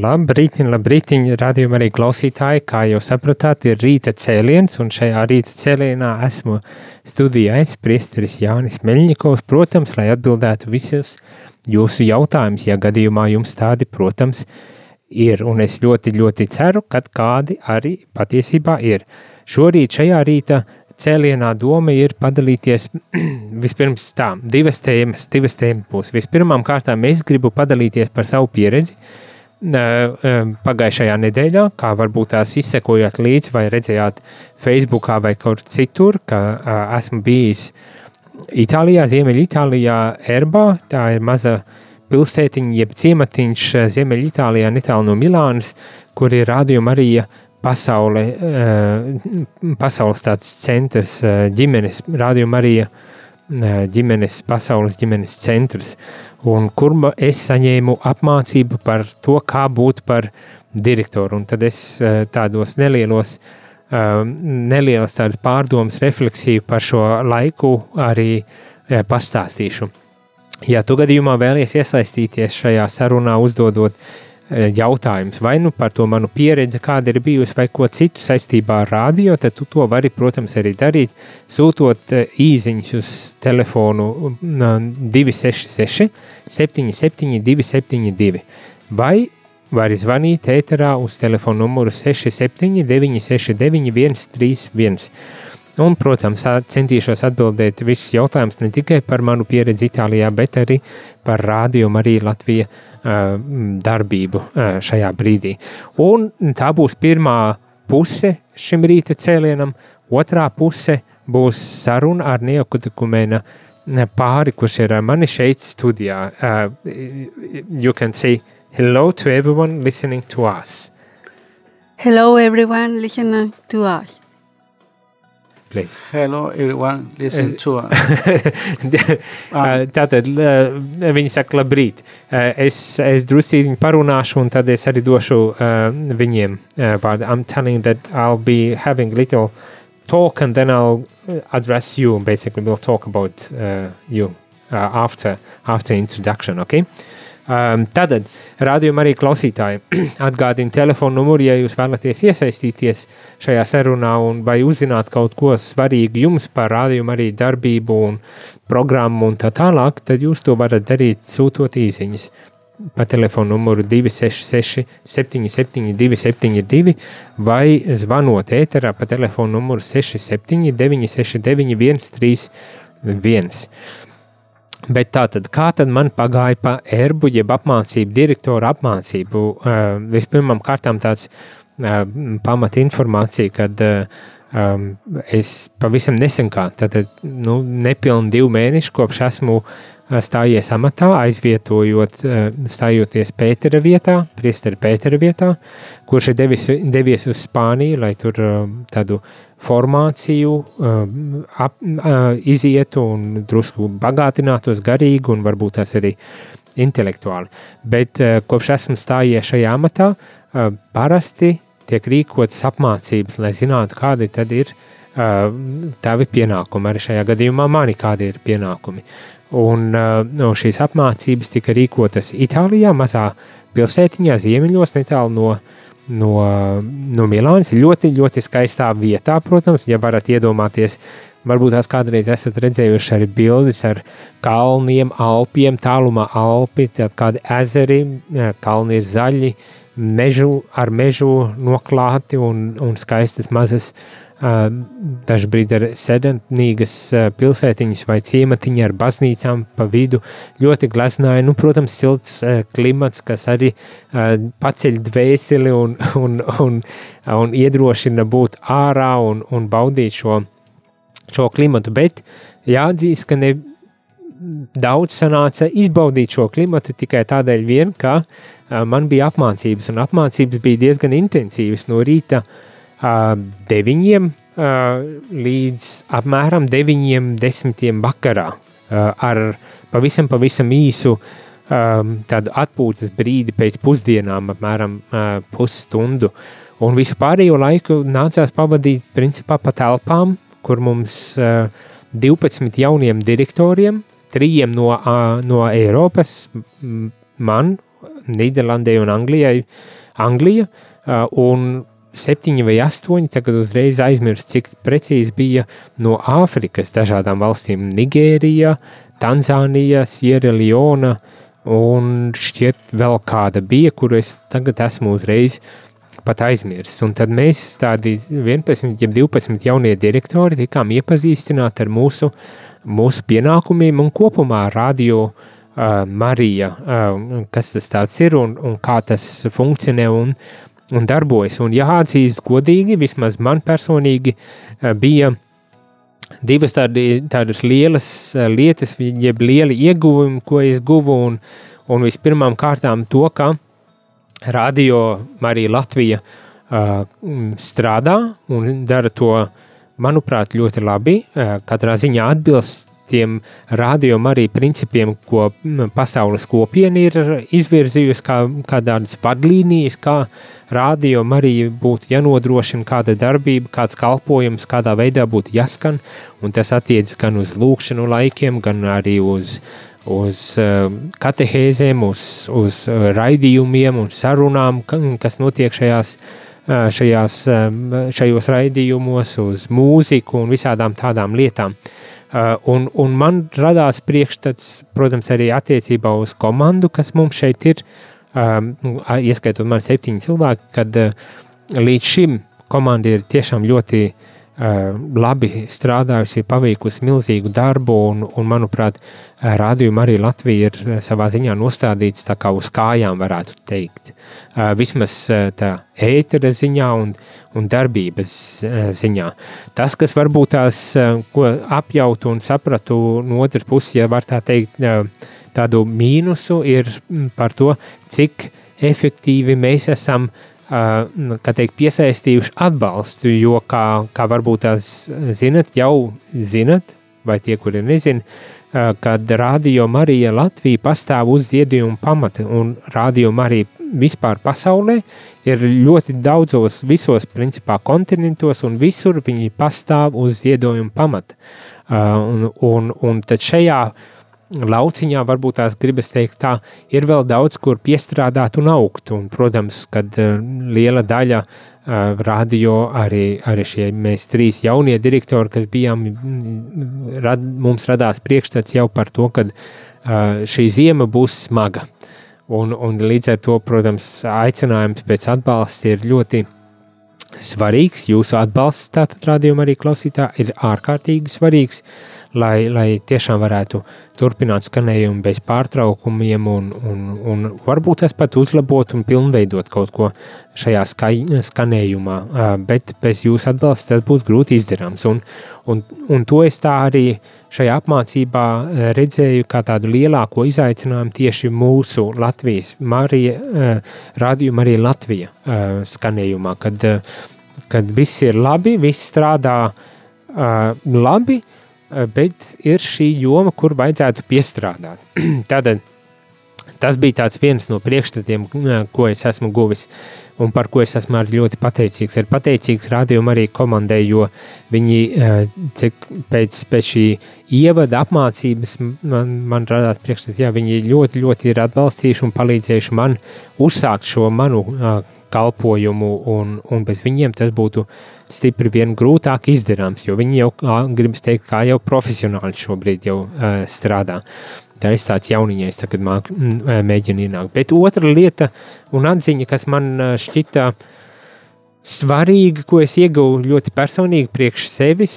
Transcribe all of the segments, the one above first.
Labrīt, labrīt, radījumā arī klausītāji. Kā jau sapratāt, ir rīta cēliens, un šajā rīta cēlienā esmu studijā es, priesteris Jānis Meļņikovs, protams, lai atbildētu visus jūsu jautājumus, ja gadījumā jums tādi, protams, ir, un es ļoti, ļoti ceru, ka kādi arī patiesībā ir. Šorīt šajā rīta cēlienā doma ir padalīties vispirms tā, divas tēmas, divas tēmas būs. Vispirmām kārtām es gribu padalīties par savu pieredzi, pagājušajā nedēļā, kā varbūt tās izsekojāt līdzi vai redzējāt Facebookā vai kaut citur, ka esmu bijis Itālijā, Ziemeļitālijā, Erbā, tā ir maza pilsētiņa, jeb ciematiņš Ziemeļitālijā, netālu no Milānas, kur ir rādījuma arī pasaule, pasaules tāds centrs, ģimenes, rādījuma arī ģimenes, pasaules ģimenes centrs un kur es saņēmu apmācību par to, kā būt par direktoru. Un tad es tādos nelielos, nelielas tādas pārdomas, refleksiju par šo laiku arī pastāstīšu. Ja tu gadījumā vēlies iesaistīties šajā sarunā, uzdodot jautājums. Vai nu par to manu pieredzi, kāda ir bijusi, vai ko citu saistībā ar rādio, tad tu to vari, protams, arī darīt, sūtot īsiņas uz telefonu 266, 77, 272, vai vari zvanīt ēterā uz telefonu numuru 67, 969, 131. Un, protams, centīšos atbildēt visus jautājumus ne tikai par manu pieredzi Itālijā, bet arī par rādio Mariju Latviju darbību šajā brīdī. Un tā būs pirmā puse šim rīta cēlienam, otrā puse būs saruna ar Neokukumēna pāri, kurš ir mani šeit studijā. Uh, you can say hello to everyone listening to us. Hello everyone listening to us. Please. Hello everyone, listen to us. Tātad viņi saka labrīt. Es, es drusītiņi parunāšu un tad es arī došu viņiem vārdu. I'm telling that I'll be having little talk and then I'll address you. Basically, we'll talk about uh, you uh, after, after introduction, okay? Um, Tātad, rādījumā arī klausītāji atgādina telefonu numuru, ja jūs vēlaties iesaistīties šajā sarunā un vai uzzināt kaut ko svarīgu jums par rādījumu arī darbību un programmu un tā tālāk, tad jūs to varat darīt sūtot īziņas pa telefonu numuru 266 77 272 vai zvanot ēterā pa telefonu numuru 67 969 131. Bet tā tad, kā tad man pagāja pa erbu, jeb apmācību, direktoru apmācību? Uh, vispirmām kārtām tāds uh, pamat informācija, kad uh, es pavisam nesen kā, tad, nu, nepilni divi mēneši kopš esmu stājies amatā, aizvietojot, stājoties Pētera vietā, priesteri Pētera vietā, kurš ir devis, devies uz Spāniju, lai tur tādu formāciju ap, izietu un drusku bagātinātos garīgi un varbūt tas arī intelektuāli. Bet kopš esmu stājies šajā amatā, parasti tiek rīkotas apmācības, lai zinātu, kādi tad ir tavi pienākumi. Arī šajā gadījumā mani kādi ir pienākumi. Un no šīs apmācības tika rīkotas Itālijā, mazā pilsētiņā, ziemeļos, netālu no, no, no Milānas. Ļoti, ļoti skaistā vietā, protams, ja varat iedomāties. Varbūt tās kādreiz esat redzējuši arī bildes ar kalniem, alpiem, tālumā alpi, tad kādi ezeri, kalni ir zaļi, mežu, ar mežu noklāti un, un skaistas mazas Uh, dažbrīd ar sedentnīgas uh, pilsētiņas vai ciematiņa ar baznīcām pa vidu. Ļoti gleznāja, nu, protams, silts klimats, kas arī paceļ dvēseli un, un, un, un iedrošina būt ārā un, un baudīt šo, šo klimatu, bet jāatzīst, ka ne daudz sanāca izbaudīt šo klimatu tikai tādēļ vien, ka man bija apmācības, un apmācības bija diezgan intensīvas no rīta uh, deviņiem līdz apmēram deviņiem desmitiem vakarā ar pavisam, pavisam īsu tādu atpūtas brīdi pēc pusdienām, apmēram pusstundu. Un visu pārējo laiku nācās pavadīt principā pa telpām, kur mums 12 jauniem direktoriem, trījiem no, no Eiropas, man, Nīderlandē un Anglijai, Anglija, un septiņi vai astoņi, tagad uzreiz aizmirst, cik precīzi bija no Āfrikas dažādām valstīm - Nigērija, Tanzānija, Sierra Leona un šķiet vēl kāda bija, kuru es tagad esmu uzreiz pat aizmirsis. Un tad mēs tādi 11, jeb 12 jaunie direktori tikām iepazīstināti ar mūsu, mūsu pienākumiem un kopumā radio uh, Marija, kas tas ir un, un kā tas funkcionē un, un darbojas. Un jāatzīst godīgi, vismaz man personīgi eh, bija divas tādi, tādas lielas eh, lietas, jeb lieli ieguvumi, ko es guvu. Un, un vispirmām kārtām to, ka radio Marija Latvija uh, strādā un dara to, manuprāt, ļoti labi. Uh, katrā ziņā atbilst tiem rādījuma arī principiem, ko pasaules kopiena ir izvirzījusi kā, kā tādas vadlīnijas, kā rādījuma arī būtu jānodrošina kāda darbība, kāds kalpojums, kādā veidā būtu jāskan, un tas attiecas gan uz lūkšanu laikiem, gan arī uz uz uh, katehēzēm, uz, uz raidījumiem un sarunām, kas notiek šajās, uh, šajās, šajos raidījumos, uz mūziku un visādām tādām lietām. Uh, un, un man radās priekšstats, protams, arī attiecībā uz komandu, kas mums šeit ir, um, ieskaitot man septiņi cilvēki, kad uh, līdz šim komanda ir tiešām ļoti uh, Eh, labi strādājusi, paveikusi milzīgu darbu, un, un manuprāt, eh, rādījuma arī Latvija ir eh, savā ziņā nostādīts tā kā uz kājām, varētu teikt. Vismaz tā ētera ziņā un, un darbības ziņā. Tas, kas varbūt tās, ko apjautu un sapratu no otras puses, ja var tā teikt, tādu mīnusu, ir mm, par to, cik efektīvi mēs esam uh, Nu, teikt, piesaistījuši atbalstu, jo, kā, kā varbūt tās zinat, jau zinat, vai tie, kuri nezina, kad Rādio Marija Latvija pastāv uz ziedojuma pamata, un Rādio Marija vispār pasaulē ir ļoti daudzos, visos principā kontinentos, un visur viņi pastāv uz ziedojuma pamata. Un, un, un tad šajā lauciņā, varbūt tās gribas teikt, tā ir vēl daudz, kur piestrādāt un augt. Un, protams, kad uh, liela daļa uh, radio, arī, arī šie mēs trīs jaunie direktori, kas bijām, rad, mums radās priekšstats jau par to, ka uh, šī ziema būs smaga. Un, un līdz ar to, protams, aicinājums pēc atbalsta ir ļoti svarīgs. Jūsu atbalsts, tātad rādījuma arī klausītā, ir ārkārtīgi svarīgs. Uh, lai, lai tiešām varētu turpināt skanējumu bez pārtraukumiem, un, un, un varbūt tas pat uzlabot un pilnveidot kaut ko šajā skai, skanējumā, bet bez jūsu atbalsta tas būs grūti izdarāms. Un, un, un to es tā arī šajā apmācībā redzēju kā tādu lielāko izaicinājumu tieši mūsu Latvijas, Marija, rādījuma arī Latvija skanējumā, kad, kad viss ir labi, viss strādā labi, bet ir šī joma, kur vajadzētu piestrādāt. Tātad tas bija viens no priekšstatiem, ko es esmu guvis un par ko es esmu ļoti pateicīgs. Ir pateicīgs rādījuma arī komandai, jo viņi cik pēc, pēc šī ievada apmācības man, man radās priekšstats, jā, viņi ļoti, ļoti ir atbalstījuši un palīdzējuši man uzsākt šo manu kalpojumu, un, un bez viņiem tas būtu stipri vien grūtāk izdarāms, jo viņi jau, gribas teikt, kā jau profesionāli šobrīd jau strādā. Tā ir tāds jauniņais, tagad māk, m, mēģina ienākt. Bet otra lieta un atziņa, kas man šķita svarīga, ko es ieguvu ļoti personīgi priekš sevis,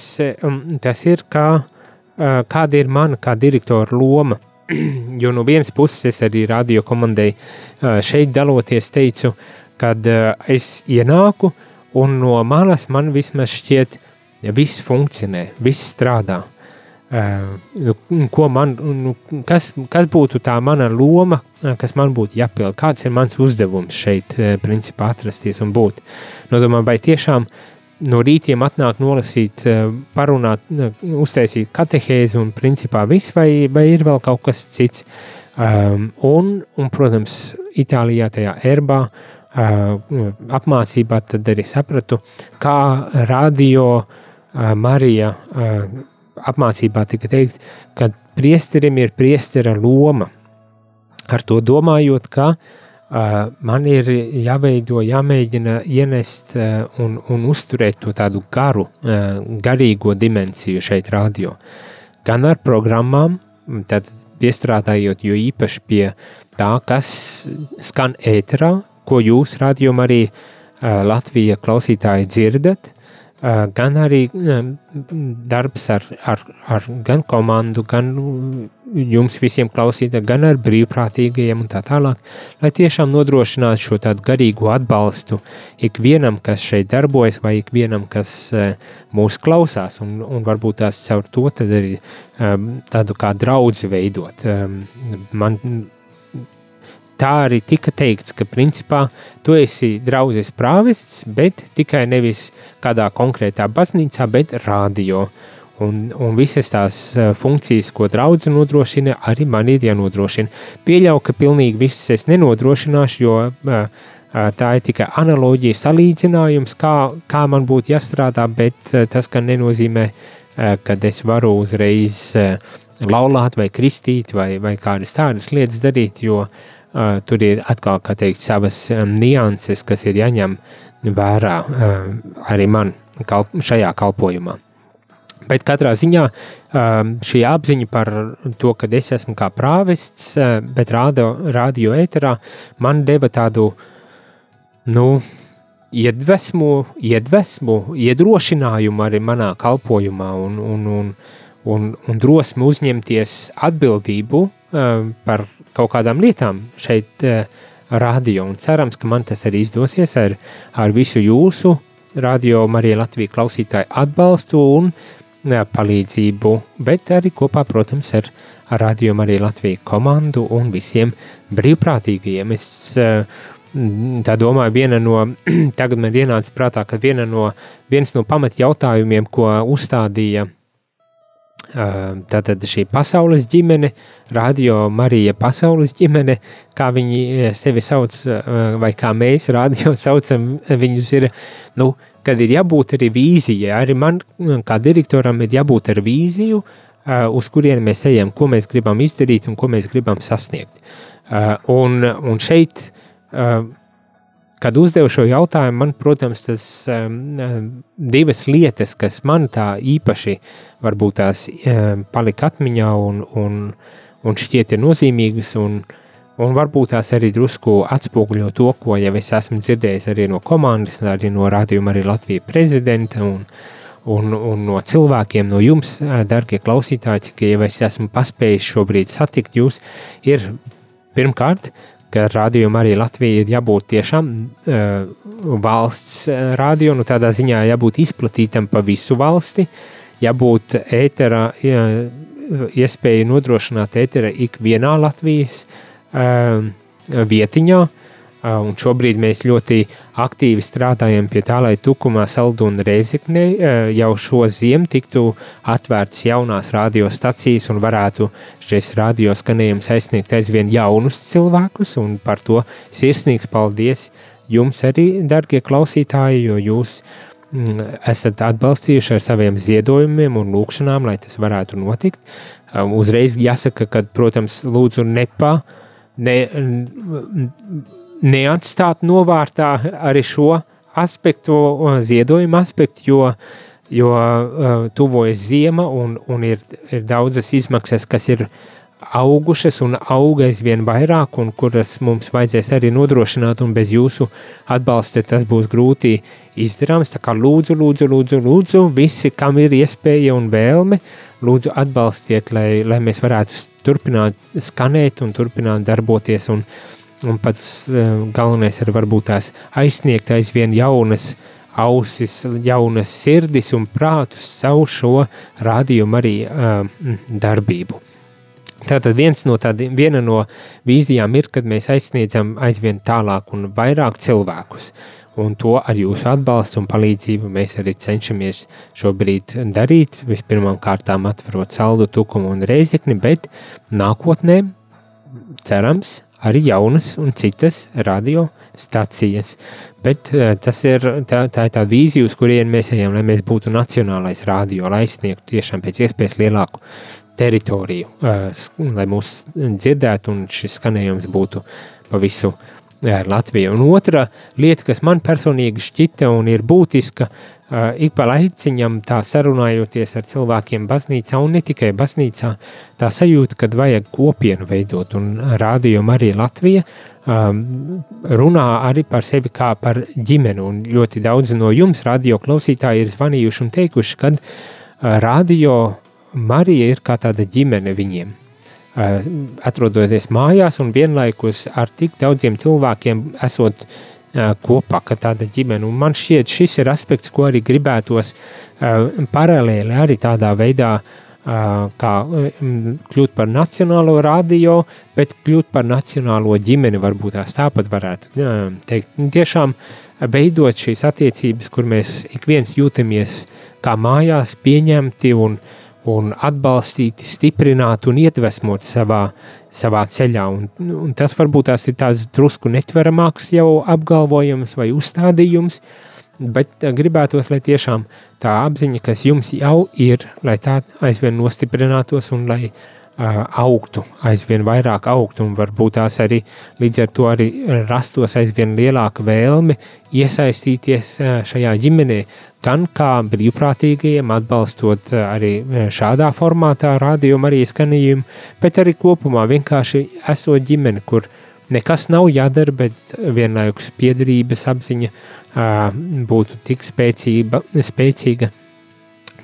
tas ir, kā, kāda ir mana kā direktora loma. jo no vienas puses es arī radio komandai šeit daloties teicu, kad es ienāku un no malas man vismaz šķiet, viss funkcionē, viss strādā. Uh, ko man, nu, kas, kas būtu tā mana loma, kas man būtu jāpild, kāds ir mans uzdevums šeit, uh, principā atrasties un būt. Nodomā, vai tiešām no rītiem atnāk nolasīt, parunāt, uztaisīt katehēzi un principā viss, vai, vai ir vēl kaut kas cits. Um, un, un, protams, Itālijā tajā erbā uh, apmācībā tad arī sapratu, kā radio uh, Marija uh, apmācībā tika teikt, ka priesterim ir priestera loma. Ar to domājot, ka uh, man ir jāveido, jāmēģina ienest uh, un, un uzturēt to tādu garu, uh, garīgo dimensiju šeit radio. Gan ar programmām, tad piestrādājot jo īpaši pie tā, kas skan ēterā, ko jūs rādījumā arī uh, Latvija klausītāji dzirdat, gan arī darbs ar, ar, ar gan komandu, gan jums visiem klausīt, gan ar brīvprātīgajiem un tā tālāk, lai tiešām nodrošinātu šo tādu garīgu atbalstu ikvienam, kas šeit darbojas, vai ikvienam, kas mūs klausās, un, un varbūt tās caur to tad arī tādu kā draudzi veidot. Man tā arī tika teikts, ka principā tu esi draugs prāvests, bet tikai nevis kādā konkrētā baznīcā, bet rādio. Un, un visas tās eh, funkcijas, ko draudzene nodrošina, arī man ir jānodrošina. Pieļauju, ka pilnīgi visas es nenodrošināšu, jo uh, tā ir tikai analoģija, salīdzinājums, kā, kā man būtu jāstrādā, bet uh, tas gan nenozīmē, uh, ka es varu uzreiz laulāt vai kristīt vai, vai kādas tādas lietas darīt, jo uh, tur ir atkal, kā teikt, savas um, nianses, kas ir jāņem vērā uh, arī man kalp šajā kalpojumā. Bet katrā ziņā um, šī apziņa par to, ka es esmu kā prāvests, uh, bet rādio, ēterā man deva tādu, nu, iedvesmu, iedvesmu, iedrošinājumu arī manā kalpojumā un, un, un, un, un drosmi uzņemties atbildību par kaut kādām lietām šeit uh, radio, un cerams, ka man tas arī izdosies ar, ar visu jūsu radio Marija Latvija klausītāju atbalstu un uh, palīdzību, bet arī kopā, protams, ar, radio Marija Latvija komandu un visiem brīvprātīgajiem. Es uh, tā domāju, viena no, tagad man ienāca prātā, ka viena no, viens no pamat jautājumiem, ko uzstādīja Tātad šī pasaules ģimene, radio Marija pasaules ģimene, kā viņi sevi sauc, vai kā mēs radio saucam, viņus ir, nu, kad ir jābūt arī vīzijai, arī man kā direktoram ir jābūt ar vīziju, uz kurieni mēs ejam, ko mēs gribam izdarīt un ko mēs gribam sasniegt. Un, un šeit Kad uzdevu šo jautājumu, man, protams, tas um, divas lietas, kas man tā īpaši varbūt tās um, palika atmiņā un, un, un šķiet ir nozīmīgas, un, un varbūt tās arī drusku atspoguļo to, ko jau es esmu dzirdējis arī no komandas, arī no rādījuma arī Latvijas prezidenta un, un, un no cilvēkiem, no jums, darbie klausītāji, cik jau es esmu paspējis šobrīd satikt jūs, ir pirmkārt ka rādījumam arī Latvija ir jābūt tiešām uh, valsts rādio, nu tādā ziņā jābūt izplatītam pa visu valsti, jābūt ētera, jā, iespēja nodrošināt ētera ikvienā Latvijas uh, vietiņā, uh, Un šobrīd mēs ļoti aktīvi strādājam pie tā, lai Tukumā, Saldu un Reizekne jau šo ziemu tiktu atvērtas jaunās radiostacijas un varētu šis radioskanējums aizsniegt aizvien jaunus cilvēkus. Un par to sirsnīgs paldies jums arī, darbie klausītāji, jo jūs mm, esat atbalstījuši ar saviem ziedojumiem un lūkšanām, lai tas varētu notikt. Uzreiz jāsaka, ka, protams, lūdzu nepa, ne, neatstāt novārtā arī šo aspektu, ziedojumu aspektu, jo, jo uh, tuvojas ziema un, un ir, ir daudzas izmaksas, kas ir augušas un auga aizvien vairāk, un kuras mums vajadzēs arī nodrošināt, un bez jūsu atbalsta tas būs grūti izdarāms. Tā kā lūdzu, lūdzu, lūdzu, lūdzu, visi, kam ir iespēja un vēlme, lūdzu atbalstiet, lai, lai mēs varētu turpināt skanēt un turpināt darboties, un, un pats uh, galvenais ir varbūt tās aizsniegt aizvien jaunas ausis, jaunas sirdis un prātus savu šo rādījumu arī uh, darbību. Tātad no tādiem, viena no vīzijām ir, kad mēs aizsniedzam aizvien tālāk un vairāk cilvēkus. Un to ar jūsu atbalstu un palīdzību mēs arī cenšamies šobrīd darīt. Vispirmām kārtām atverot saldu, tukumu un reizekni, bet nākotnē cerams arī jaunas un citas radio stacijas. Bet eh, tas ir tā, tā, ir tā vīzija, uz kurien mēs ejam, lai mēs būtu nacionālais radio, lai sniegtu tiešām pēc iespējas lielāku teritoriju, lai mūs dzirdētu un šis skanējums būtu pa visu Latviju. Un otra lieta, kas man personīgi šķita un ir būtiska, ik pa laiciņam tā sarunājoties ar cilvēkiem baznīcā un ne tikai baznīcā, tā sajūta, kad vajag kopienu veidot un rādījumu arī Latvija, runā arī par sevi kā par ģimeni un ļoti daudz no jums radio klausītāji ir zvanījuši un teikuši, kad radio Marija ir kā tāda ģimene viņiem. Atrodoties mājās un vienlaikus ar tik daudziem cilvēkiem esot kopā, kā tāda ģimene. Un man šķiet, šis ir aspekts, ko arī gribētos paralēli arī tādā veidā kā kļūt par nacionālo radio, bet kļūt par nacionālo ģimeni varbūt tās tāpat varētu teikt. Tiešām veidot šīs attiecības, kur mēs ik viens jūtamies kā mājās pieņemti un uh, un atbalstīti, stiprināti un iedvesmoti savā, savā ceļā. Un, un tas varbūt tās ir tāds drusku netveramāks jau apgalvojums vai uzstādījums, bet eh, gribētos, lai tiešām tā apziņa, kas jums jau ir, lai tā aizvien nostiprinātos un lai uh, augtu, aizvien vairāk augtu, un varbūt tās arī līdz ar to arī rastos aizvien lielāka vēlme iesaistīties šajā ģimenē, gan kā brīvprātīgajiem, atbalstot arī šādā formātā rādījumu arī skanījumu, bet arī kopumā vienkārši esot ģimene, kur nekas nav jādara, bet vienlaikus piederības apziņa būtu tik spēcība, spēcīga,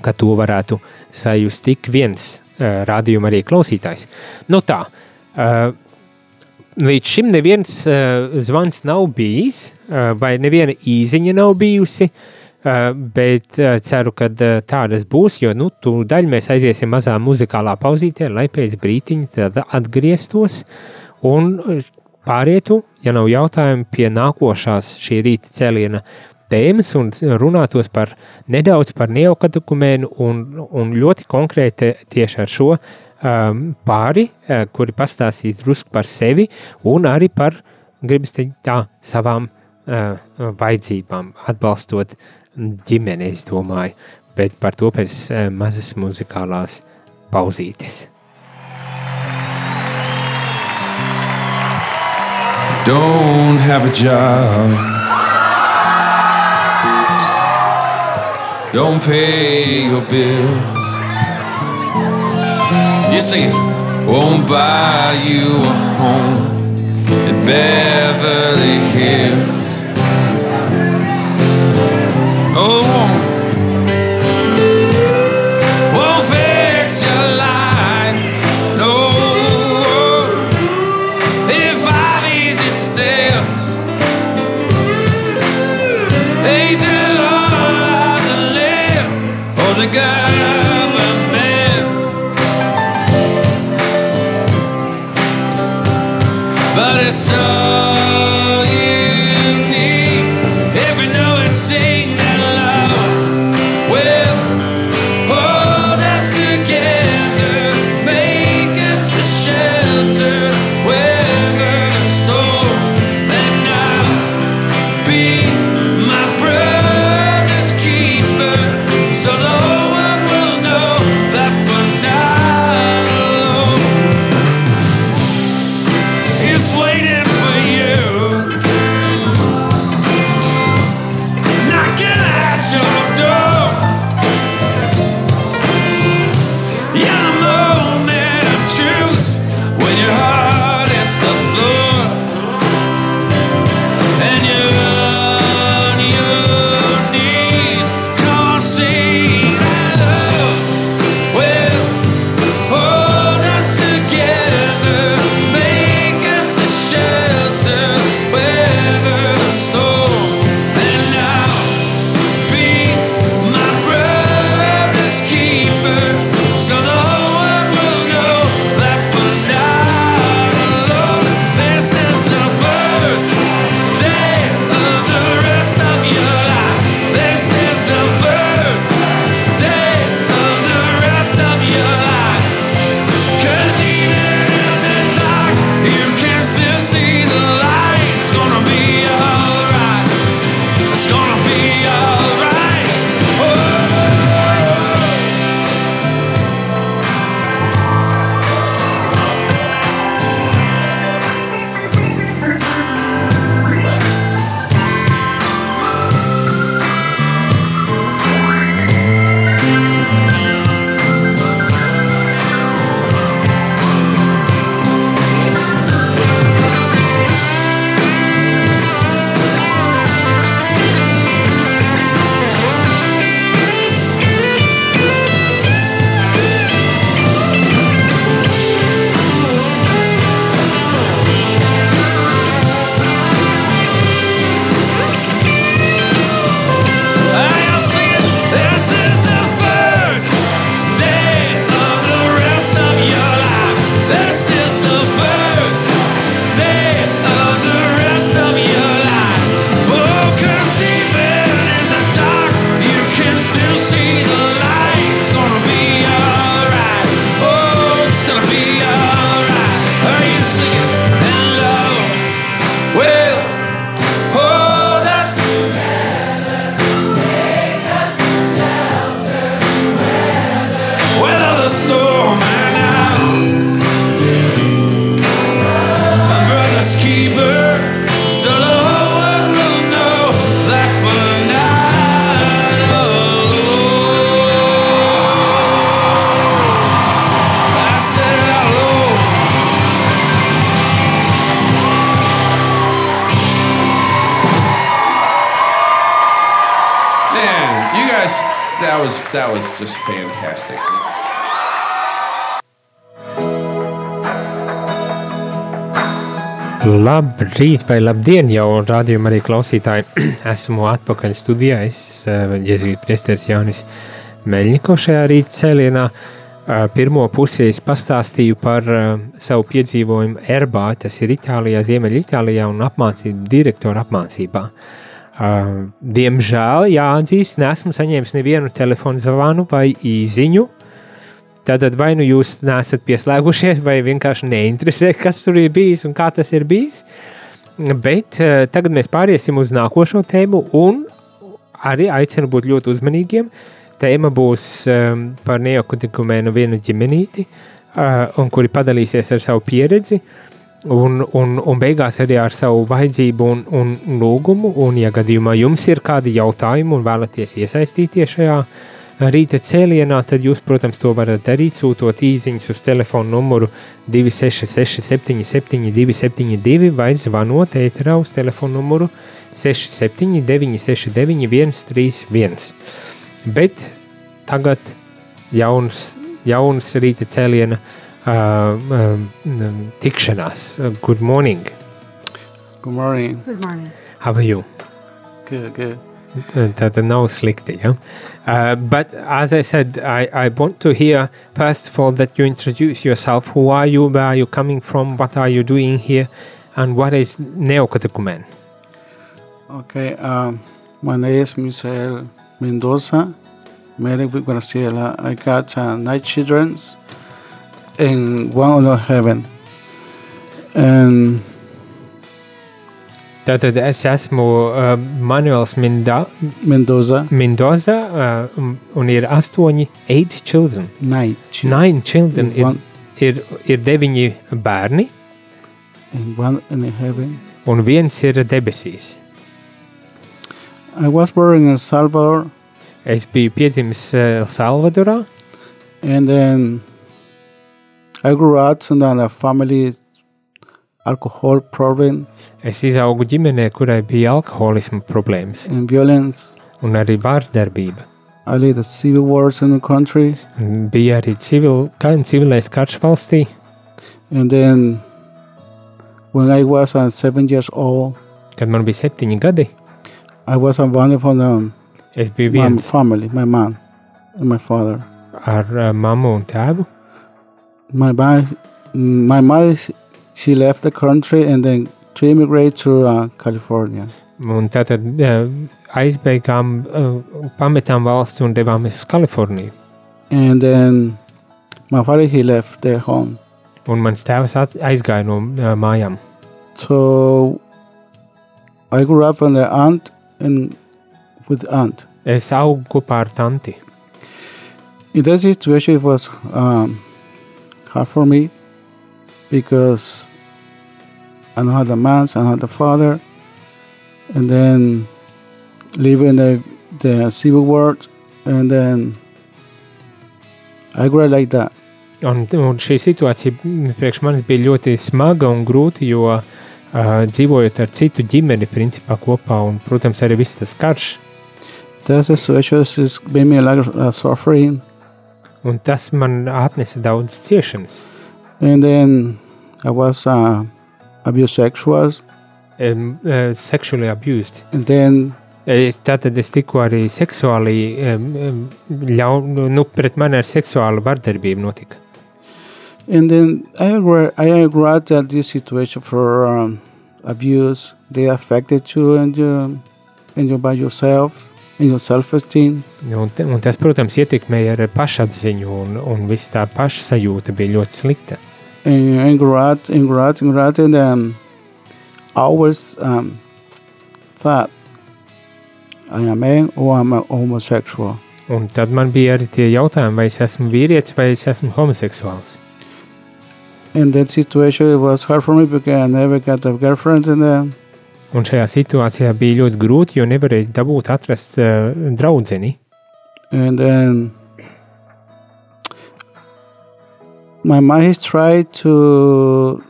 ka to varētu sajust tik viens Eh, rādījuma arī klausītājs. Nu tā, eh, līdz šim neviens eh, zvans nav bijis, vai neviena īziņa nav bijusi, bet ceru, ka tādas būs, jo nu, tūdaļ mēs aiziesim mazā muzikālā pauzītē, lai pēc brītiņa atgrieztos un pārietu, ja nav jautājumi, pie nākošās šī rīta cēliena tēmas un runātos par nedaudz par neokatekumēnu un, un ļoti konkrēti tieši ar šo um, pāri, uh, kuri pastāstīs drusku par sevi un arī par, gribas teikt tā, savām uh, vajadzībām, atbalstot ģimeni, es domāju, bet par to pēc uh, mazas muzikālās pauzītes. Don't have a job don't pay your bills. You see, won't buy you a home in Beverly Hills. Labrīt, vai labdien, jau rādījumā arī klausītāji. Esmu atpakaļ studijā. Es uh, Jēzus Priesteris Jānis Meļņiko šajā rīta cēlienā. Uh, pirmo pusi es pastāstīju par uh, savu piedzīvojumu Erbā, tas ir Itālijā, Ziemeļitālijā un apmācību direktora apmācībā. Diemžēl, jāatzīst, nesmu saņēmis nevienu telefonu zvanu vai īziņu, Tātad vai nu jūs neesat pieslēgušies, vai vienkārši neinteresē, kas tur ir bijis un kā tas ir bijis. Bet uh, tagad mēs pāriesim uz nākošo tēmu, un arī aicinu būt ļoti uzmanīgiem. Tēma būs um, par neokotikumēnu vienu ģimenīti, uh, un kuri padalīsies ar savu pieredzi, un, un, un beigās arī ar savu vajadzību un, un lūgumu. Un, ja gadījumā jums ir kādi jautājumi un vēlaties iesaistīties šajā uh, rīta cēlienā, tad jūs, protams, to varat darīt, sūtot īsiņas uz telefona numuru 266, 77, 272 vai zvanot ēterā uz telefona numuru 679, 69, 131. Bet tagad jauns, jauns rīta cēliena uh, uh, tikšanās. Good morning! Good morning. Good morning. How are you? Good, good. Tātad nav slikti. Ja? Uh, but as I said, I, I want to hear first of all that you introduce yourself. Who are you? Where are you coming from? What are you doing here? And what is Neocatecumen? Okay, um, my name is Misael Mendoza, married with Graciela. I got uh, nine children and one on heaven. And Tātad es esmu uh, Manuels Minda, Mendoza, Mendoza uh, un, un ir astoņi, eight children. nine children Nine children and ir, one, ir, ir deviņi bērni and one in heaven. un viens ir debesīs. I was born in El Salvador, Es biju piedzimis uh, Salvadorā, and then I grew up in a family alcohol problem es izaugu ģimenē, kurai bija alkoholisma problēmas and violence. un arī vārdarbība. I led the civil wars in the country, Un Bija arī civil, kā, civilais karš valstī, and then when I was uh, seven years old, kad man bija septiņi gadi. I was abandoned from um, Es biju my viens family, my mom and my father. ar uh, mammu un tēvu. My mom, my mother, she left the country and then to immigrate to uh, California. Un tātad uh, aizbeigām, uh, pametām valsti un devāmies uz Kaliforniju. And then my father, he left their home. Un mans tēvs aizgāja no uh, mājām. So I grew up with the aunt and with aunt. Es augu kopā ar tanti. In that situation, it was um, hard for me because I don't have the man, I don't have the father, and then living the the civil war, and then I grew like that. Un, un šī situācija mm, priekš manis bija ļoti smaga un grūta, jo uh, dzīvojot ar citu ģimeni, principā kopā, un, protams, arī viss tas karš. That situation is made me a lot of uh, suffering, Un tas man atnesa daudz ciešanas. And then I was uh, abused sexual, Um, uh, sexually abused. and then Es, tātad es tiku arī seksuāli, um, um, ļaun, nu, pret mani ar seksuālu vardarbību notika. And then I agree, I agree that this situation for um, abuse they affected you and you and you by yourself and your self esteem. Un, un tas, protams, ietekmēja ar pašapziņu, un, un viss tā pašsajūta bija ļoti slikta. And and grew up and grew up and grew up and um, always um, thought I am a man or I'm a homosexual. Un tad man bija arī tie jautājumi, vai es esmu vīrietis vai es esmu homoseksuāls. In that situation, it was hard for me because I never got a girlfriend and then Un šajā situācijā bija ļoti grūti, jo nevarēja dabūt atrast uh, draudzeni. and then my mom has tried to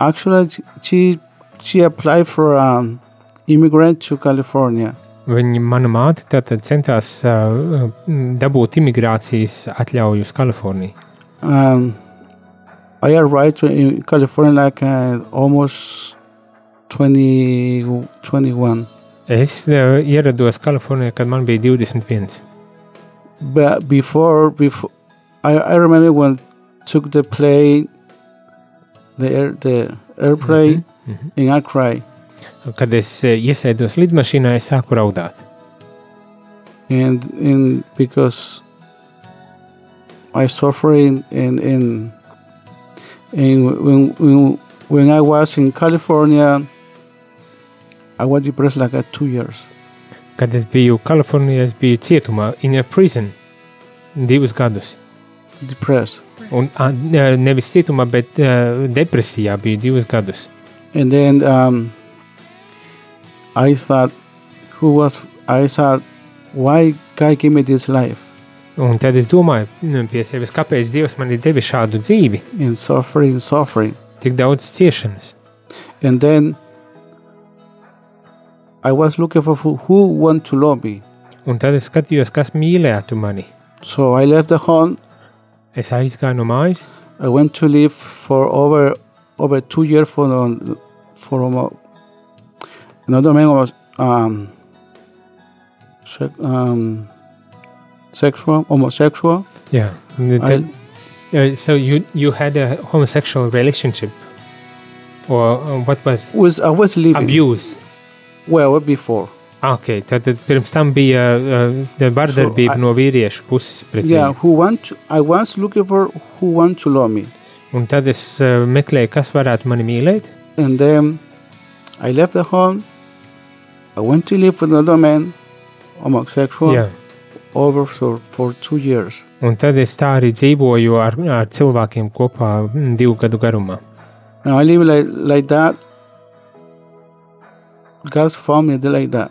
actually she she applied for um immigrant to California Viņa, mana māte tātad centās uh, dabūt imigrācijas atļauju uz Kaliforniju. Um, I arrived in California like uh, almost 20, 21. Es uh, ierados Kalifornijā, kad man bija 21. But before, before I, I remember when took the plane, the air, the airplane, Mhm. and I cried. Kad es uh, iesēdos lidmašīnā, es sāku raudāt. and and because I suffering and and and when when when I was in California, I was depressed like at two years. Kad es biju Kalifornijā, es biju cietumā, in a prison, divus gadus. Depressed, Un, ne- nevis cietumā, bet uh, depresijā biju divus gadus. and then um, I thought, who was I thought, why God gave me this life Un tad es domāju nu, pie sevis, kāpēc Dievs man ir devis šādu dzīvi, and suffering, suffering, tik daudz ciešanas. and then I was looking for who, who want to love me. Un tad es skatījos, kas mīlētu mani. So I left the home Es aizgāju no mājas, I went to live for over over two years for the- for um, another man was um, sec- um sexual homosexual. Yeah. tad, uh, so you, you had a homosexual relationship? Or uh, what was Was I was living abuse? well before. Ah, Ok, tad pirms tam bija uh, vardarbība So I- no vīriešu puses pret Yeah, viņu. who want to, I was looking for who want to love me, Un tad es uh, meklēju, kas varētu mani mīlēt. and then I left the home. I went to live with another man, homosexual, Jā. over for, for two years. Un tad es tā arī dzīvoju ar, ar cilvēkiem kopā mm, divu gadu garumā. And I live like like that. God found me like that.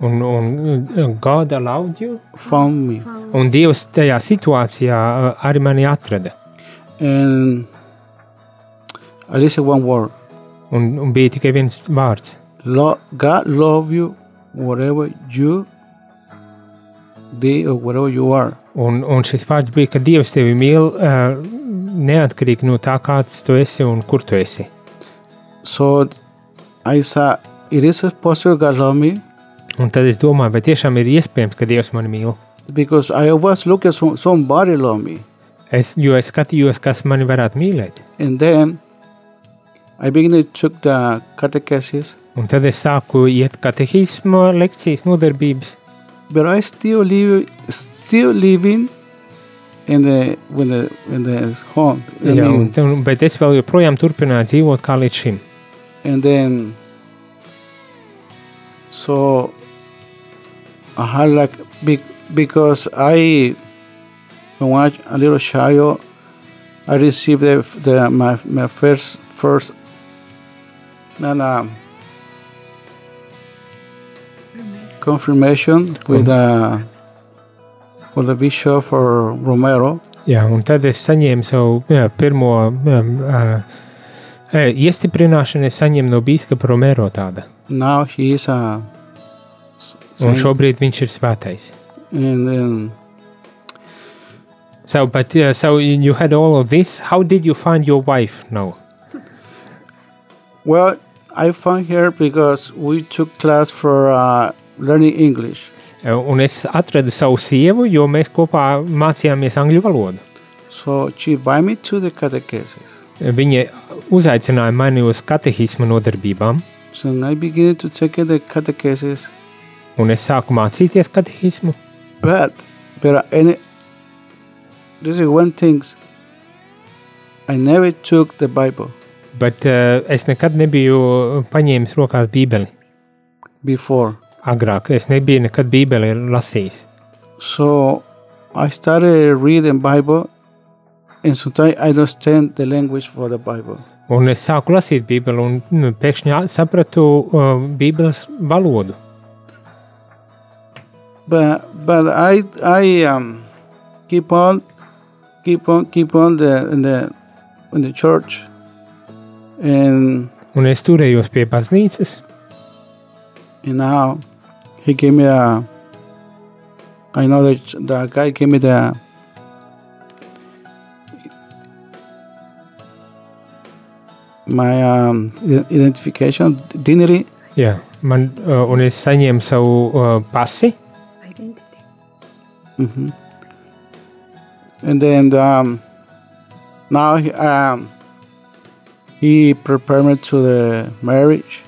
Un, un God allowed you? Found me. Un Dievs tajā situācijā uh, arī mani atrada. And I listen one word. Un, un bija tikai viens vārds. Lo- God love you whatever you did or whatever you are. Un, un šis vārds bija, ka Dievs tevi mīl uh, neatkarīgi no tā, kāds tu esi un kur tu esi. So I said, it is possible God love me Un tad es domāju, vai tiešām ir iespējams, ka Dievs mani mīl. because I was looking some somebody love me. Es, jo es skatījos, kas mani varētu mīlēt. And then I began to took the catechesis, Un tad es sāku iet katehisma lekcijas, nodarbības. but I still live, still living in the when the in the home. I Jā, mean, un, bet es vēl joprojām turpināju dzīvot kā līdz šim. and then so I had like big because I when I was a little child I received the, the my my first first no, no, confirmation with the with the bishop for Romero Jā, un um, tad es saņēmu savu jā, pirmo um, uh, uh, iestiprināšanu, es saņēmu no biskupa Romero tāda. now he is a Un šobrīd viņš ir svētais. and then So, but uh, so you had all of this. How did you find your wife now? Well, I found her because we took class for uh, learning English. Uh, Un es atradu savu sievu, jo mēs kopā mācījāmies angļu valodu. So she invited me to the catechesis. Viņa uzaicināja mani uz katehismu nodarbībām, So I began to take the catechesis, un es sāku mācīties katehismu. but but any this is one thing. I never took the Bible Bet uh, es nekad nebiju paņēmis rokās Bībeli. before. Agrāk es nebiju nekad Bībeli lasījis. So I started reading Bible, and sometimes I understand the language for the Bible. Un es sāku lasīt Bībeli, un nu, pēkšņi sapratu uh, Bībeles valodu. But but I I um keep on keep on keep on the in the in the church and Un es turējos pie baznīcas, and now he gave me a. I know that the guy gave me the. My um, i- identification, dignity, Jā, man, uh, un es saņēmu savu uh, pasi, Identity. Hmm and then um, now he, um, he prepared me to the marriage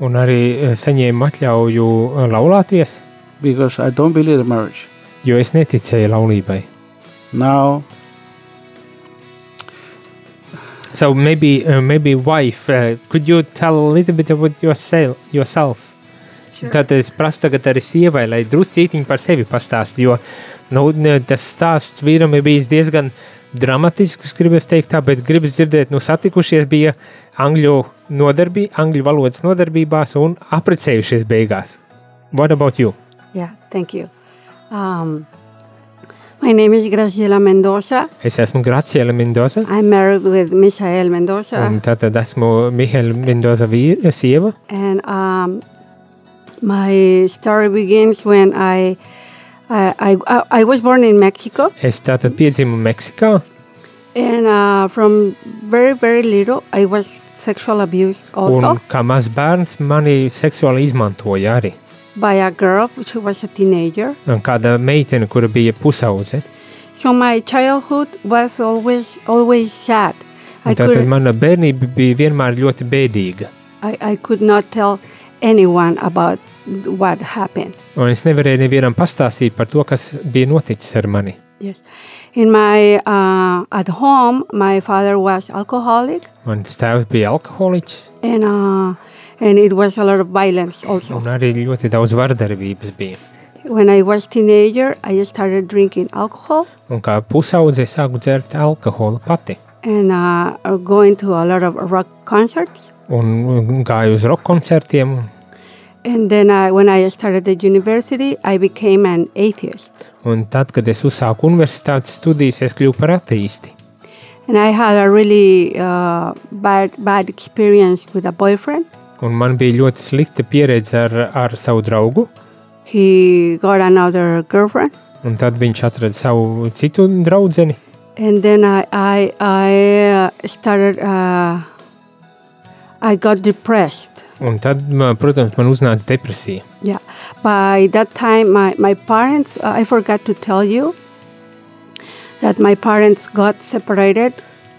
un arī saņēmu atļauju laulāties, because I don't believe the marriage. jo es neticēju laulībai. Now So maybe, uh, maybe wife, uh, could you tell a little bit about yourself? yourself? Sure. Tad es prasu tagad arī sievai, lai druscītiņi par sevi pastāst, jo nu, tas stāsts vīram ir bijis diezgan dramatisks, gribas teikt tā, bet gribas dzirdēt, nu satikušies bija angļu nodarbī, angļu valodas nodarbībās un aprecējušies beigās. What about you? Yeah, thank you. Um, my name is Graciela Mendoza. Es esmu Graciela Mendoza, I'm married with Misael Mendoza. un tātad esmu Mihaila Mendoza vīra, sieva, And um, my story begins when I, I, I, I was born in Mexico. es tātad piedzimu Meksikā, And uh, from very, very little, I was sexual abused also un kā mazs bērns mani seksuāli izmantoja arī. by a girl, which was a teenager. Un kāda meitene, kura bija pusaudze. So my childhood was always, always sad. I Un Tātad could, mana bērnība bija vienmēr ļoti bēdīga. I, I could not tell anyone about what happened. Un es nevarēju nevienam pastāstīt par to, kas bija noticis ar mani. Yes. In my, uh, at home, my father was alcoholic Mans tēvs bija alkoholiķis, and, uh, and it was a lot of violence also. un arī ļoti daudz vardarbības bija. When I was teenager, I started drinking alcohol Un kā pusaudze es sāku dzert alkoholu pati. And uh, going to a lot of rock concerts. Un gāju uz roka koncertiem, And then I, when I started the university, I became an atheist. un tad, kad es uzsāku universitātes studijas, es kļuvu par ateisti. And I had a really uh, bad, bad experience with a boyfriend. Un man bija ļoti slikta pieredze ar, ar savu draugu, He got another girlfriend. un tad viņš atrada savu citu draugu. And then I, I, I uh, started, uh, I got depressed. Un tad, man- protams, man uznāca depresija. Yeah. By that time, my, my parents, uh, I forgot to tell you that my parents got separated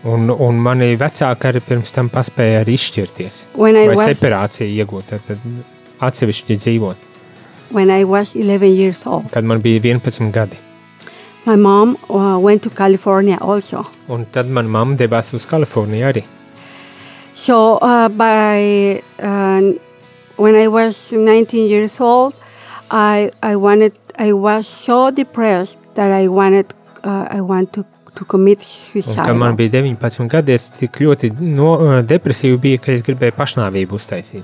Un, un mani vecāki arī pirms tam paspēja arī izšķirties. when I Vai was separācija iegūt, tad, tad atsevišķi dzīvot, when I was 11 years old. kad man bija 11 gadi. My mom uh, went to California also. Un tad manā mamma devās uz Kaliforniju arī. So uh, by uh, when I was 19 years old, I I wanted I was so depressed that I wanted uh, I want to to commit Un, suicide. kad man bija 19 gadi, es tik ļoti no, depresīvi biju, ka es gribēju pašnāvību uztaisīt.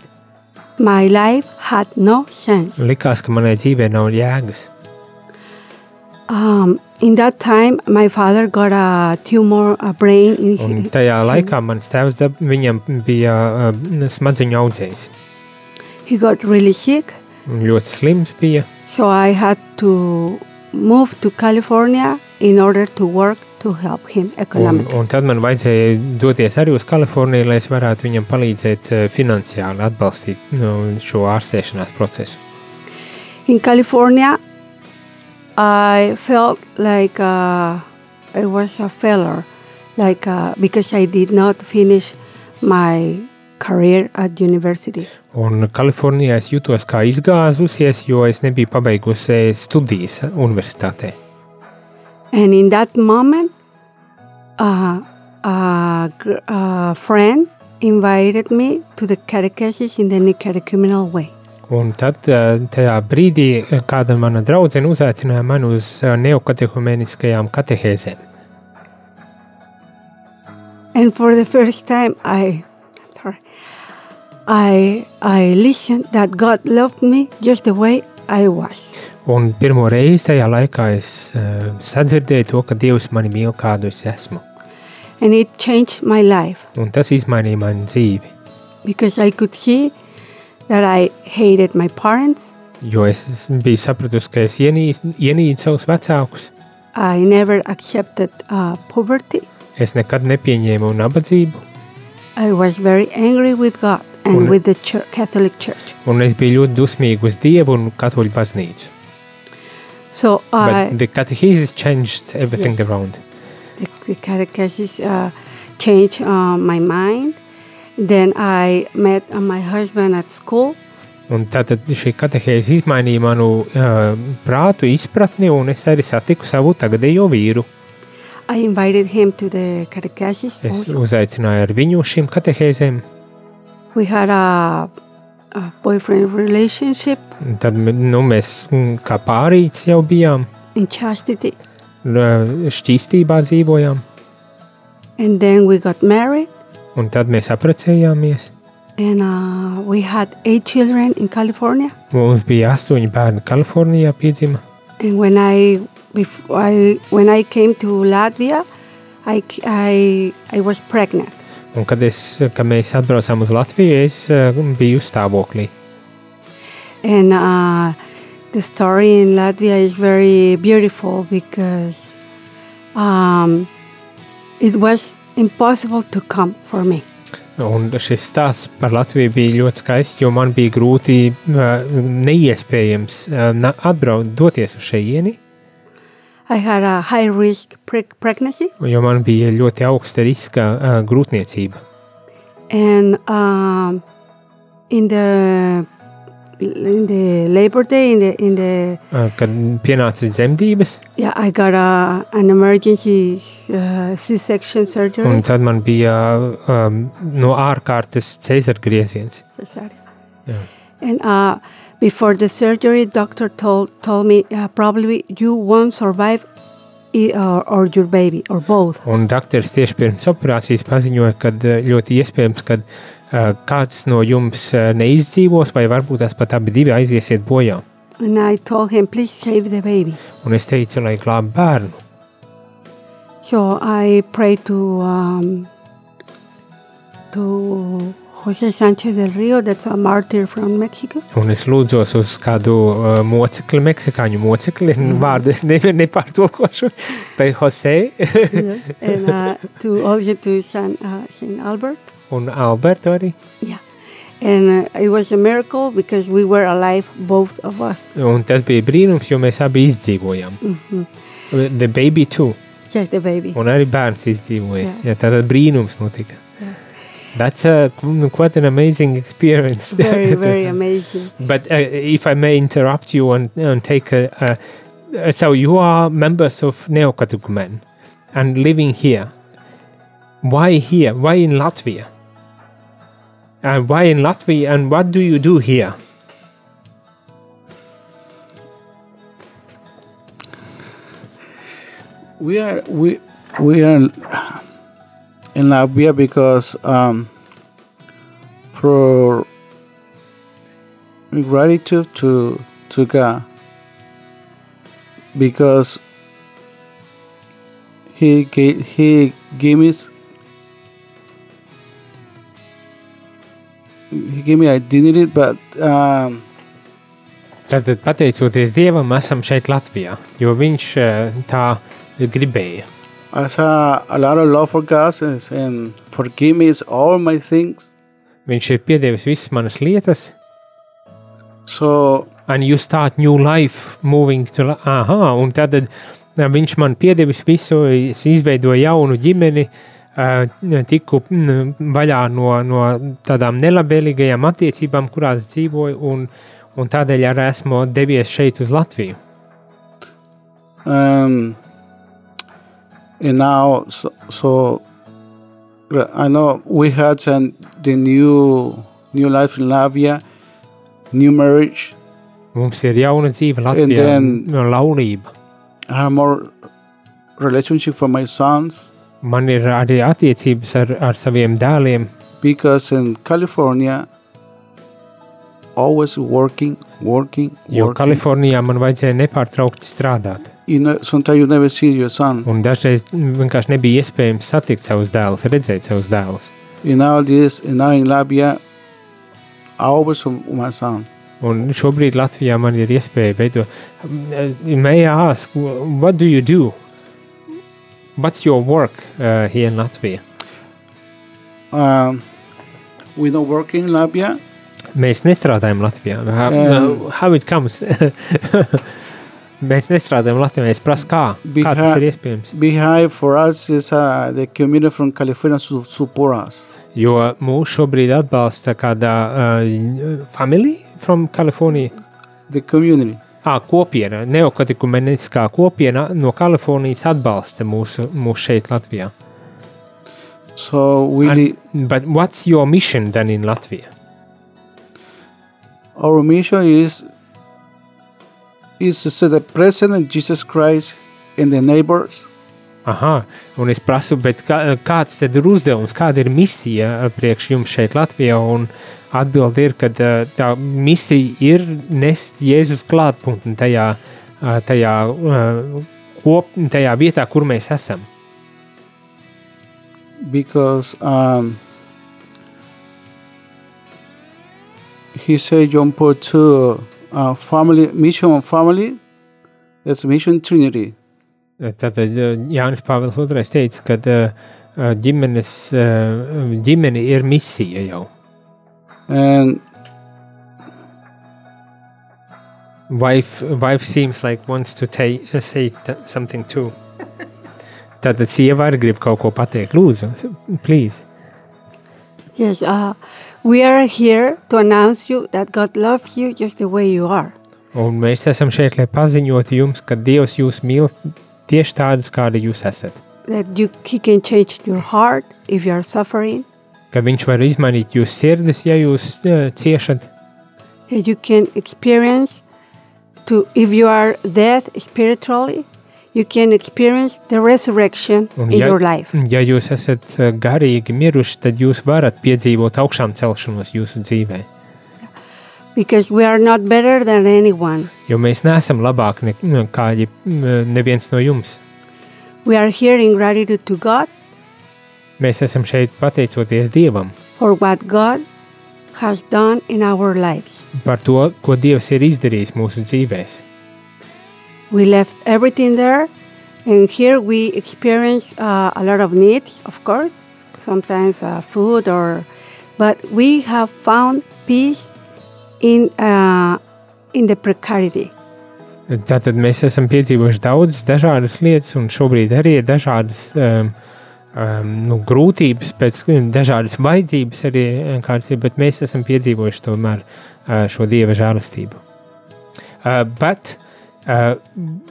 My life had no sense. Likās, ka manai dzīvē nav jēgas. Um, in that time, my father got a tumor, a brain in Un tajā laikā mans tēvs, dab- viņam bija uh, smadziņu audzējs. He got really sick, Un ļoti slims bija. so I had to move to California in order to work to help him Un, economically. un tad man vajadzēja doties arī uz Kaliforniju, lai es varētu viņam palīdzēt uh, finansiāli atbalstīt nu, šo ārstēšanās procesu. In California, I felt like uh, I was a failure, like uh, because I did not finish my career at university. Un Kalifornijā es jutos kā izgāzusies, jo es nebiju pabeigusi studijas universitātē. And in that moment, uh, a, a friend invited me to the catechesis in the Nicaraguan way. Un tad eh, tajā brīdī eh, kāda mana draudzene uzaicināja mani uz eh, neokatehumēniskajām katehēzēm. And for the first time, I, sorry, I, I listened that God loved me just the way I was. Un pirmo reizi tajā laikā es uh, sadzirdēju to, ka Dievs mani mīl, kādu es esmu. And it changed my life Un tas izmainīja manu dzīvi. because I could see that I hated my parents, jo es biju sapratusi, ka es ienīdu, ienīdu savus vecākus. I never accepted uh, poverty. Es nekad nepieņēmu nabadzību, I was very angry with God and Un- with the chur- Catholic Church. un es biju ļoti dusmīga uz Dievu un katoļu baznīcu. So I, But the catechesis changed everything Yes. around. the, the catechesis uh, changed uh, my mind. Then I met uh, my husband at school. Un tātad šī katehēze izmainīja manu uh, prātu, izpratni, un es arī satiku savu tagadējo vīru. I invited him to the catechesis. Es also. uzaicināju ar viņu šīm katehēzēm. We had a, a boyfriend relationship Tad nu, mēs mm, kā pārīts jau bijām, in chastity. šķīstībā dzīvojām, And then we got married. Un tad mēs apprecējāmies. And uh, we had eight children in California. Mums bija astoņi bērni Kalifornijā, piedzima. And when I, before I when I came to Latvia, I, I, I was pregnant. Un kad, es, kad mēs atbraucām uz Latviju, es uh, biju stāvoklī. And uh, the story in Latvia is very beautiful because um, it was impossible to come for me. Un šis stāsts par Latviju bija ļoti skaists, jo man bija grūti, uh, neiespējams uh, atbraukt, doties uz šejieni, I had a high risk pre- pregnancy, jo man bija ļoti augsta riska uh, grūtniecība. and um, in the in the labor day in the in the Uh, kad pienāca dzemdības, yeah I got a, an emergency uh, C-section surgery. un tad man bija um, no ārkārtas cēzara grieziens. Yeah. And uh, before the surgery, doctor told told me uh, probably you won't survive, or, or your baby or both. Un doktors tieši pirms operācijas paziņoja, ka ļoti iespējams, ka uh, kāds no jums uh, neizdzīvos, vai varbūt tās pat abi divi aiziesiet bojā. And I told him, please save the baby. Un es teicu, lai glābtu bērnu. So I prayed to um, to Jose Sanchez del Rio, that's a martyr from Mexico. Un es lūdzos uz kādu uh, mocekli, meksikāņu mocekli, mm. vārdu es nevienu nepārtulkošu, bet Jose yes. And uh, to also to San uh, Saint Albert. Un Alberto arī. Yeah. And uh, it was a miracle because we were alive, both of us. Un tas bija brīnums, jo mēs abi izdzīvojām. Mhm. The baby too. Just the baby. Un arī bērns izdzīvoja. Jā. Ja, tātad brīnums notika. Jā. That's a, quite an amazing experience. Very, very amazing. But uh, if I may interrupt you and, and take a, a, so you are members of Neocatechumen and living here. Why here? Why in Latvia? And why in Latvia? And what do you do here? We are we we are in Latvia because um, for gratitude to to God because he gave he gave me he gave me identity but um, Tātad, pateicoties Dievam, esam šeit Latvijā, jo Viņš uh, tā gribēja. I saw a lot of love for God and, and forgive me all my things. Viņš ir piedevis visas manas lietas, so and you start new life moving to Aha, un tad uh, viņš man piedevis visu, es izveidoju jaunu ģimeni, uh, tiku vaļā no, no tādām nelabvēlīgajām attiecībām, kurās dzīvoju, un, un tādēļ arī esmu devies šeit uz Latviju. um, and now so, so I know we had an, the new new life in Latvia, new marriage. Mums ir jauna dzīve Latvijā, laulība. I have more relationship for my sons Man ir arī attiecības ar, ar saviem dēliem, because in California, always working, working, jo working. Kalifornijā man vajadzēja nepārtraukti strādāt. You know, you never see your son. Un dažreiz vienkārši nebija iespējams satikt savus dēlus, redzēt savus dēlus. And now this, and now in Latvia, always my son. Un šobrīd Latvijā man ir iespēja veidot. May I ask, what do you do? What's your work uh, here in Latvia? Um, we don't work in Latvia. Mēs nestrādājam Latvijā. How, Um, how it comes? Mēs nestrādājam Latvijā. Es prasu, kā, kā tas ir iespējams. Behind for us is uh, the community from California su- support us. Jo mūs šobrīd atbalsta kāda uh, familija from California. The community. Ah, kopiena, neokatekumeniskā kopiena no Kalifornijas atbalsta mūsu, mūsu šeit Latvijā. So we And- need, But what's your mission then in Latvia? our mission is is to see the President Jesus Christ in the neighbors. Aha, un es prasu, kā, kāds tad ir uzdevums, kāda ir misija priekš jums šeit Latvijā? Un atbildi ir, ka uh, tā misija ir nest Jēzus klātbūtni tajā, uh, tajā, uh, kop, tajā vietā, kur mēs esam. because um, he said John Paul II, uh, family mission of family, it's mission Trinity. Tātad uh, Jānis Pāvils II teica, ka uh, ģimenes, uh, ģimene ir misija jau. And Wife, wife seems like wants to ta- uh, say something too. Tātad sieva arī grib kaut ko pateikt. Lūdzu, please. Yes, uh, we are here to announce you that God loves you just the way you are. Un mēs esam šeit, lai paziņotu jums, ka Dievs jūs mīl tieši tādus, kādi jūs esat. That you, He can change your heart if you are suffering. Ka Viņš var izmainīt jūsu sirdis, ja jūs uh, ciešat, you can experience to if you are dead spiritually, you can experience the resurrection un in ja, your life. ja jūs esat uh, garīgi miruši, tad jūs varat piedzīvot augšām celšanos jūsu dzīvē. Because we are not better than anyone. Jo mēs neesam labāki nekā jeb- neviens no jums. We are here in gratitude to God Mēs esam šeit pateicoties Dievam for what God has done in our lives. par to, ko Dievs ir izdarījis mūsu dzīvēm. We left everything there, and here we experience uh, a lot of needs, of course, sometimes uh, food or, but we have found peace in uh, in the precarity. Tātad mēs esam piedzīvojuši daudzas dažādas lietas, un šobrīd arī ir dažādas um, um, nu, grūtības, pēc dažādas vajadzības arī kādas ir, bet mēs esam piedzīvojuši tomēr uh, šo Dieva žēlastību. Uh, but uh,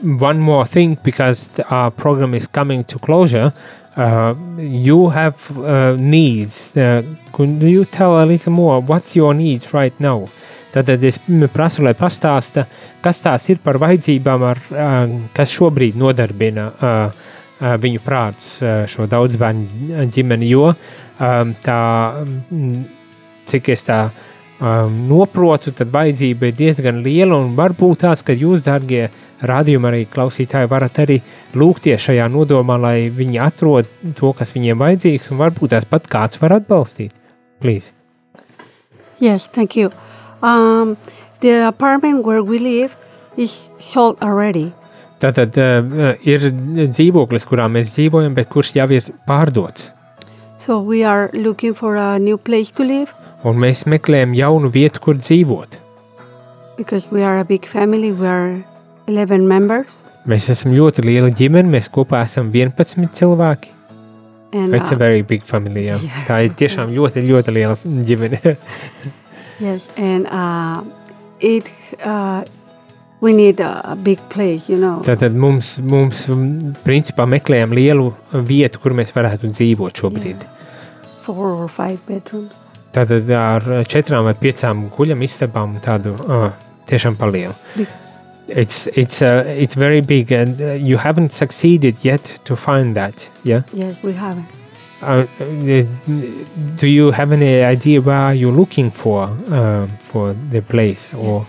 one more thing, because our program is coming to closure, uh, you have uh, needs. Uh, could you tell a little more? What's your needs right now? Tad es prasu, lai pastāsta, kas tās ir par vajadzībām, ar, uh, kas šobrīd nodarbina uh, uh, viņu prātus, uh, šo daudzbērnu ģimeni, jo tā, cik es tā noprotu, tad vajadzība ir diezgan liela un varbūt tās, ka jūs, darbie rādījumi arī klausītāji, varat arī lūgties šajā nodomā, lai viņi atrod to, kas viņiem vajadzīgs, un varbūt tās pat kāds var atbalstīt. Please. Yes, thank you. Um, the apartment where we live is sold already. Tātad uh, ir dzīvoklis, kurā mēs dzīvojam, bet kurš jau ir pārdots. So we are looking for a new place to live Un mēs meklējam jaunu vietu, kur dzīvot. because we are a big family. We are 11 members. Mēs esam ļoti liela ģimene, mēs kopā esam 11 cilvēki. And It's a uh, very big family. Jā. Tā ir tiešām ļoti, ļoti liela ģimene. yes, and uh, it uh, we need a, big place, you know. Tātad mums, mums principā meklējam lielu vietu, kur mēs varētu dzīvot šobrīd. four or five bedrooms. Tātad ar četrām vai piecām guļam istabām tādu uh, tiešām palielu. Big. It's, it's, uh, it's very big and uh, you haven't succeeded yet to find that, yeah? Yes, we have it. Uh, do you have any idea where you're looking for uh, for the place or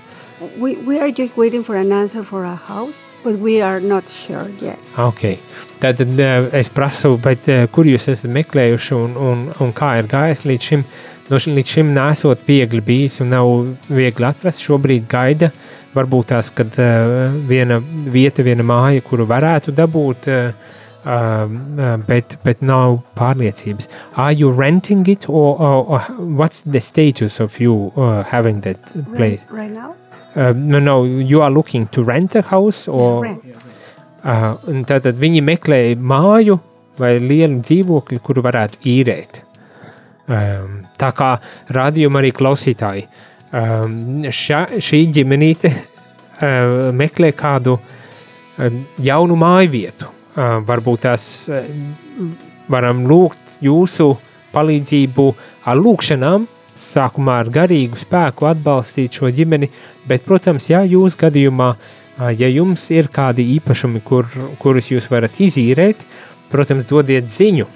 We, we are just waiting for an answer for a house, but we are not sure yet. ok tad uh, es prasu bet uh, kur jūs esat meklējuši un, un, un kā ir gājis līdz šim nu, š- līdz šim nesot viegli bijis un nav viegli atrast. Šobrīd gaida varbūt tās, kad uh, viena vieta, viena māja, kuru varētu dabūt, uh, uh, bet, bet nav pārliecības. Are you renting it or, or, or what's the status of you uh, having that place? Right, right now? Uh, no, no, you are looking to rent a house or Rent. uh, tātad viņi meklē māju vai lielu dzīvokli, kuru varētu īrēt. Um, tā kā rādījuma arī klausītāji. Um, ša, šī ģimenīte uh, meklē kādu uh, jaunu māju vietu. Varbūt tās varam lūgt jūsu palīdzību ar lūkšanām, sākumā ar garīgu spēku atbalstīt šo ģimeni, bet, protams, ja jūs gadījumā, ja jums ir kādi īpašumi, kur, kurus jūs varat izīrēt, protams, dodiet ziņu,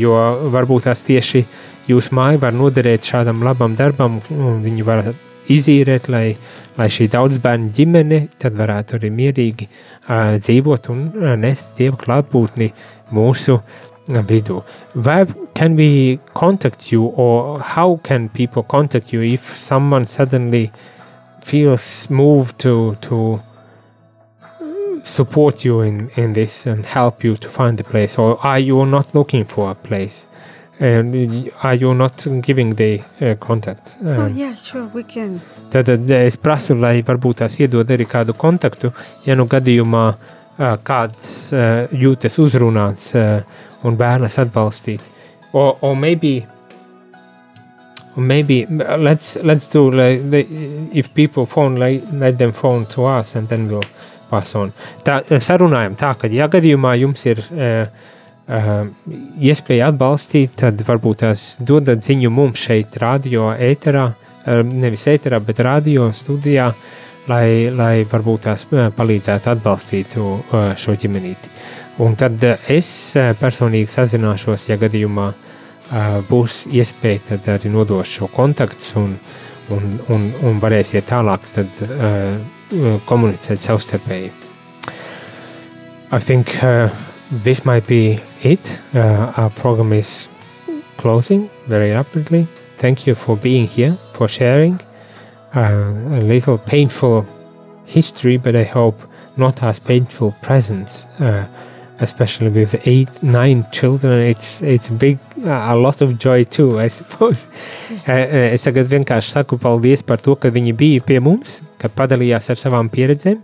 jo varbūt tās tieši jūsu māja var noderēt šādam labam darbam, un viņi var izīrēt, lai, lai šī daudzbērnu ģimene tad varētu arī mierīgi uh, dzīvot un uh, nest Dievu klātbūtni mūsu vidū. Where can we contact you or how can people contact you if someone suddenly feels moved to to support you in, in this and help you to find a place or are you not looking for a place and are you not giving the uh, contact Oh, Um, yeah, sure, we can. Tad es prasu, lai varbūt tās iedod arī kādu kontaktu, ja nu gadījumā ā, kāds ā, jūtas uzrunāts ā, un vēlas atbalstīt. Or, or maybe, or maybe let's let's do like the, if people phone, like, let them phone to us and then we'll pass on. Tā sarunājam tā, ka ja gadījumā jums ir uh, uh, iespēja atbalstīt, tad varbūt tās dodat ziņu mums šeit, radio ēterā, uh, nevis ēterā, bet radio studijā, lai, lai varbūt tās uh, palīdzētu atbalstīt šo ģimenīti. Un tad uh, es personīgi sazināšos, ja gadījumā būs iespēja, tad arī nodošu šo kontaktus un, un, un, un varēsiet tālāk tad, komunicēt savstarpēji. I think uh, this might be it. Uh, our program is closing very rapidly. Thank you for being here, for sharing uh, a little painful history, but I hope not as painful presence. Uh, especially with eight, nine children, it's it's a big, a lot of joy too, I suppose. Uh, es tagad vienkārši saku paldies par to, ka viņi bija pie mums, ka padalījās ar savām pieredzēm,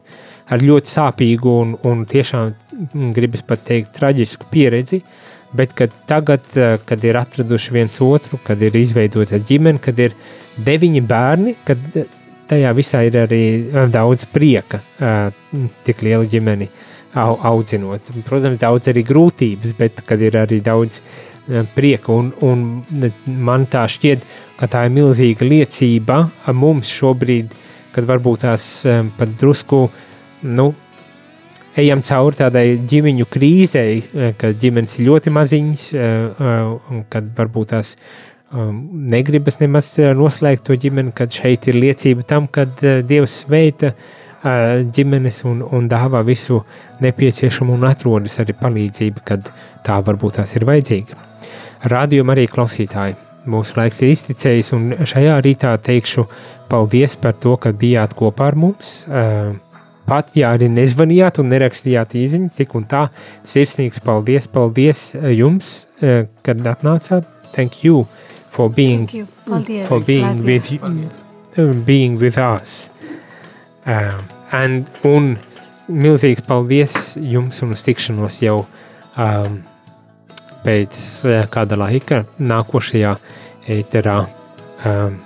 ar ļoti sāpīgu un, un tiešām mm, gribas pat teikt traģisku pieredzi, bet kad tagad, eh, kad ir atraduši viens otru, kad ir izveidota ģimene, kad ir deviņi bērni, kad eh, tajā visā ir arī eh, daudz prieka, tik lielu ģimeni au- audzinot. Protams, daudz arī grūtības, bet kad ir arī daudz prieka, un, un man tā šķiet, ka tā ir milzīga liecība mums šobrīd, kad varbūt tās pat drusku, nu, ejam cauri tādai ģimeņu krīzei, eh, kad ģimenes ir ļoti maziņas, eh, eh, un kad varbūt tās negribas nemaz noslēgt to ģimeni, kad šeit ir liecība tam, kad Dievs sveita ģimenes un, un dāvā visu nepieciešamo un atrodas arī palīdzība, kad tā varbūt tās ir vajadzīga. Rādījuma arī klausītāji. Mūsu laiks ir izticējis, un šajā rītā teikšu paldies par to, ka bijāt kopā ar mums. Eh, Pat, ja arī nezvanījāt un nerakstījāt īsiņu, tik un tā, sirsnīgs paldies, paldies eh, jums, eh, kad atnācāt. Thank you for being, Thank you. Paldies. for being Latvija. with, you, uh, being with us. Uh, and, un milzīgs paldies jums un uz tikšanos jau um, pēc uh, kāda laika nākošajā ēterā. Um,